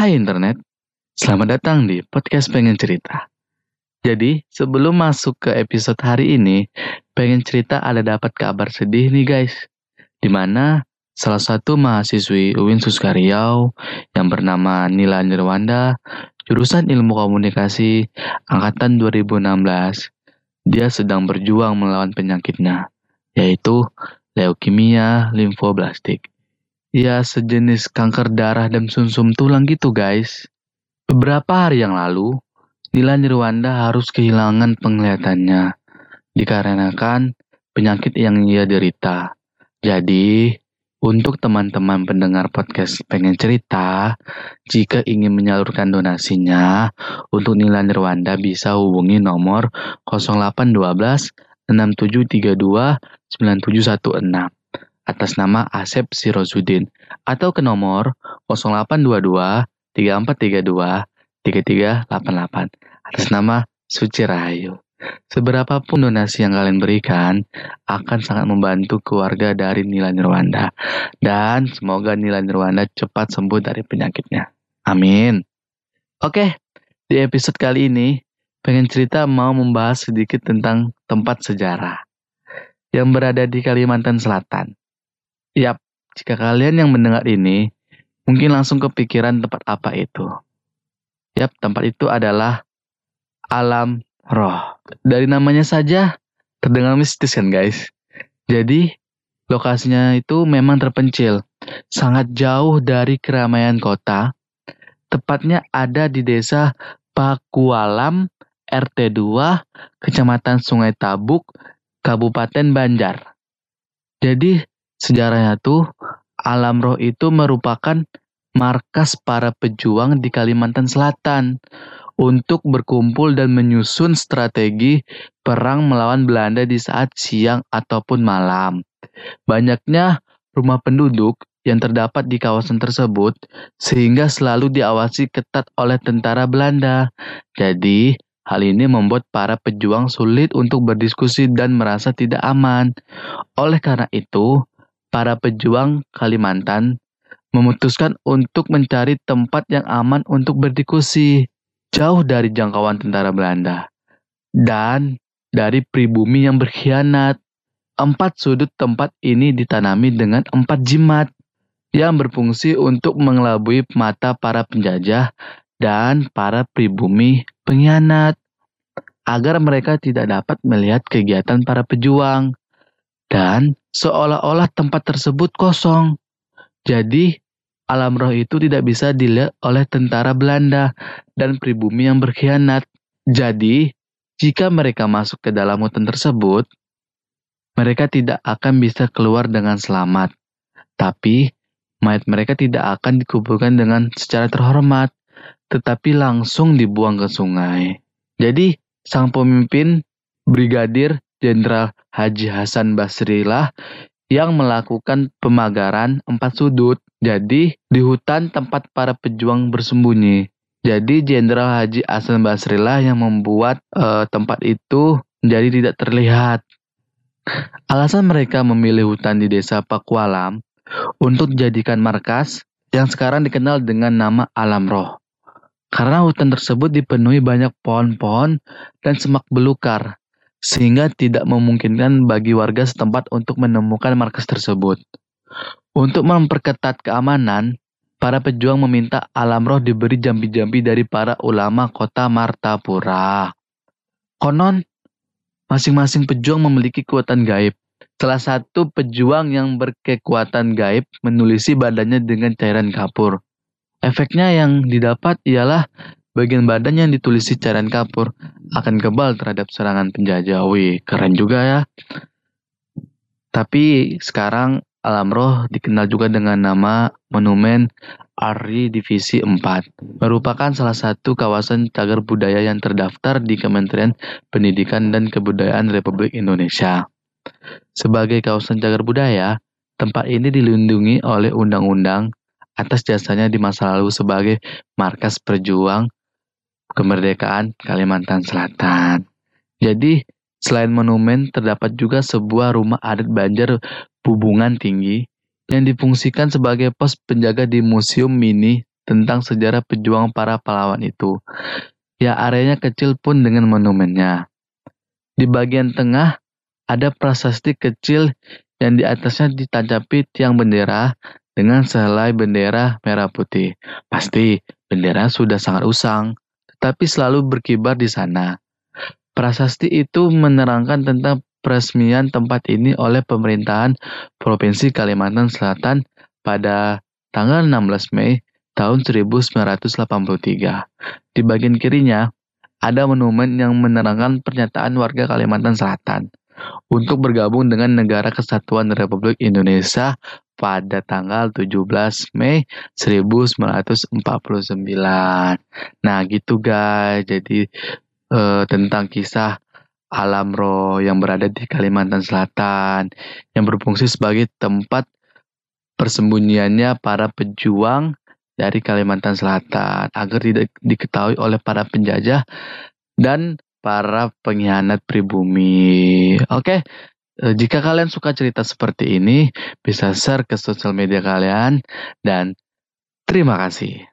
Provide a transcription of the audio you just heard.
Hai internet, selamat datang di podcast Pengen Cerita. Jadi, sebelum masuk ke episode hari ini, pengen cerita ada dapat kabar sedih nih guys. Di mana salah satu mahasiswi UIN Suskariau yang bernama Nila Nirwanda, jurusan ilmu komunikasi, angkatan 2016. Dia sedang berjuang melawan penyakitnya, yaitu leukemia limfoblastik. Ya sejenis kanker darah dan sumsum tulang gitu guys. Beberapa hari yang lalu, Nila Nirwanda harus kehilangan penglihatannya dikarenakan penyakit yang ia derita. Jadi, untuk teman-teman pendengar podcast pengen cerita, jika ingin menyalurkan donasinya, untuk Nila Nirwanda bisa hubungi nomor 0812 6732 9716 atas nama Asep Sirozudin atau ke nomor 0822 3432 3388 atas nama Suci Rahayu. Seberapapun donasi yang kalian berikan akan sangat membantu keluarga dari Nila Nirwanda. Dan semoga Nila Nirwanda cepat sembuh dari penyakitnya. Amin. Oke, di episode kali ini pengen cerita mau membahas sedikit tentang tempat sejarah yang berada di Kalimantan Selatan. Yap, jika kalian yang mendengar ini, mungkin langsung kepikiran tempat apa itu. Yap, tempat itu adalah alam roh. Dari namanya saja terdengar mistis kan guys. Jadi, lokasinya itu memang terpencil, sangat jauh dari keramaian kota. Tepatnya ada di desa Pakualam, RT 2, Kecamatan Sungai Tabuk, Kabupaten Banjar. Jadi, Sejarahnya tuh alam roh itu merupakan markas para pejuang di Kalimantan Selatan untuk berkumpul dan menyusun strategi perang melawan Belanda di saat siang ataupun malam. Banyaknya rumah penduduk yang terdapat di kawasan tersebut sehingga selalu diawasi ketat oleh tentara Belanda. Jadi, hal ini membuat para pejuang sulit untuk berdiskusi dan merasa tidak aman. Oleh karena itu, para pejuang Kalimantan memutuskan untuk mencari tempat yang aman untuk berdiskusi, jauh dari jangkauan tentara Belanda, dan dari pribumi yang berkhianat. Empat sudut tempat ini ditanami dengan empat jimat yang berfungsi untuk mengelabui mata para penjajah dan para pribumi pengkhianat agar mereka tidak dapat melihat kegiatan para pejuang dan seolah-olah tempat tersebut kosong. Jadi, alam roh itu tidak bisa dilihat oleh tentara Belanda dan pribumi yang berkhianat. Jadi, jika mereka masuk ke dalam hutan tersebut, mereka tidak akan bisa keluar dengan selamat. Tapi, mayat mereka tidak akan dikuburkan dengan secara terhormat, tetapi langsung dibuang ke sungai. Jadi, sang pemimpin Brigadir Jenderal Haji Hasan Basri lah yang melakukan pemagaran empat sudut. Jadi di hutan tempat para pejuang bersembunyi. Jadi Jenderal Haji Hasan Basri lah yang membuat uh, tempat itu menjadi tidak terlihat. Alasan mereka memilih hutan di desa Pakualam untuk dijadikan markas yang sekarang dikenal dengan nama Alam Roh. Karena hutan tersebut dipenuhi banyak pohon-pohon dan semak belukar sehingga tidak memungkinkan bagi warga setempat untuk menemukan markas tersebut. Untuk memperketat keamanan, para pejuang meminta alam roh diberi jambi-jambi dari para ulama kota Martapura. Konon, masing-masing pejuang memiliki kekuatan gaib. Salah satu pejuang yang berkekuatan gaib menulisi badannya dengan cairan kapur. Efeknya yang didapat ialah Bagian badan yang ditulisi cairan kapur akan kebal terhadap serangan penjajah. Wih, keren juga ya. Tapi sekarang alam roh dikenal juga dengan nama Monumen Ari Divisi 4. Merupakan salah satu kawasan cagar budaya yang terdaftar di Kementerian Pendidikan dan Kebudayaan Republik Indonesia. Sebagai kawasan cagar budaya, tempat ini dilindungi oleh undang-undang atas jasanya di masa lalu sebagai markas perjuang kemerdekaan Kalimantan Selatan. Jadi, selain monumen, terdapat juga sebuah rumah adat Banjar Bubungan Tinggi yang difungsikan sebagai pos penjaga di Museum Mini tentang sejarah pejuang para pahlawan itu. Ya areanya kecil pun dengan monumennya. Di bagian tengah ada prasasti kecil yang di atasnya ditancapi tiang bendera dengan sehelai bendera merah putih. Pasti bendera sudah sangat usang, tetapi selalu berkibar di sana. Prasasti itu menerangkan tentang peresmian tempat ini oleh pemerintahan Provinsi Kalimantan Selatan pada tanggal 16 Mei tahun 1983. Di bagian kirinya, ada monumen yang menerangkan pernyataan warga Kalimantan Selatan untuk bergabung dengan Negara Kesatuan Republik Indonesia pada tanggal 17 Mei 1949. Nah, gitu guys. Jadi eh, tentang kisah alam roh yang berada di Kalimantan Selatan yang berfungsi sebagai tempat persembunyiannya para pejuang dari Kalimantan Selatan agar tidak diketahui oleh para penjajah dan para pengkhianat pribumi. Oke, jika kalian suka cerita seperti ini, bisa share ke sosial media kalian dan terima kasih.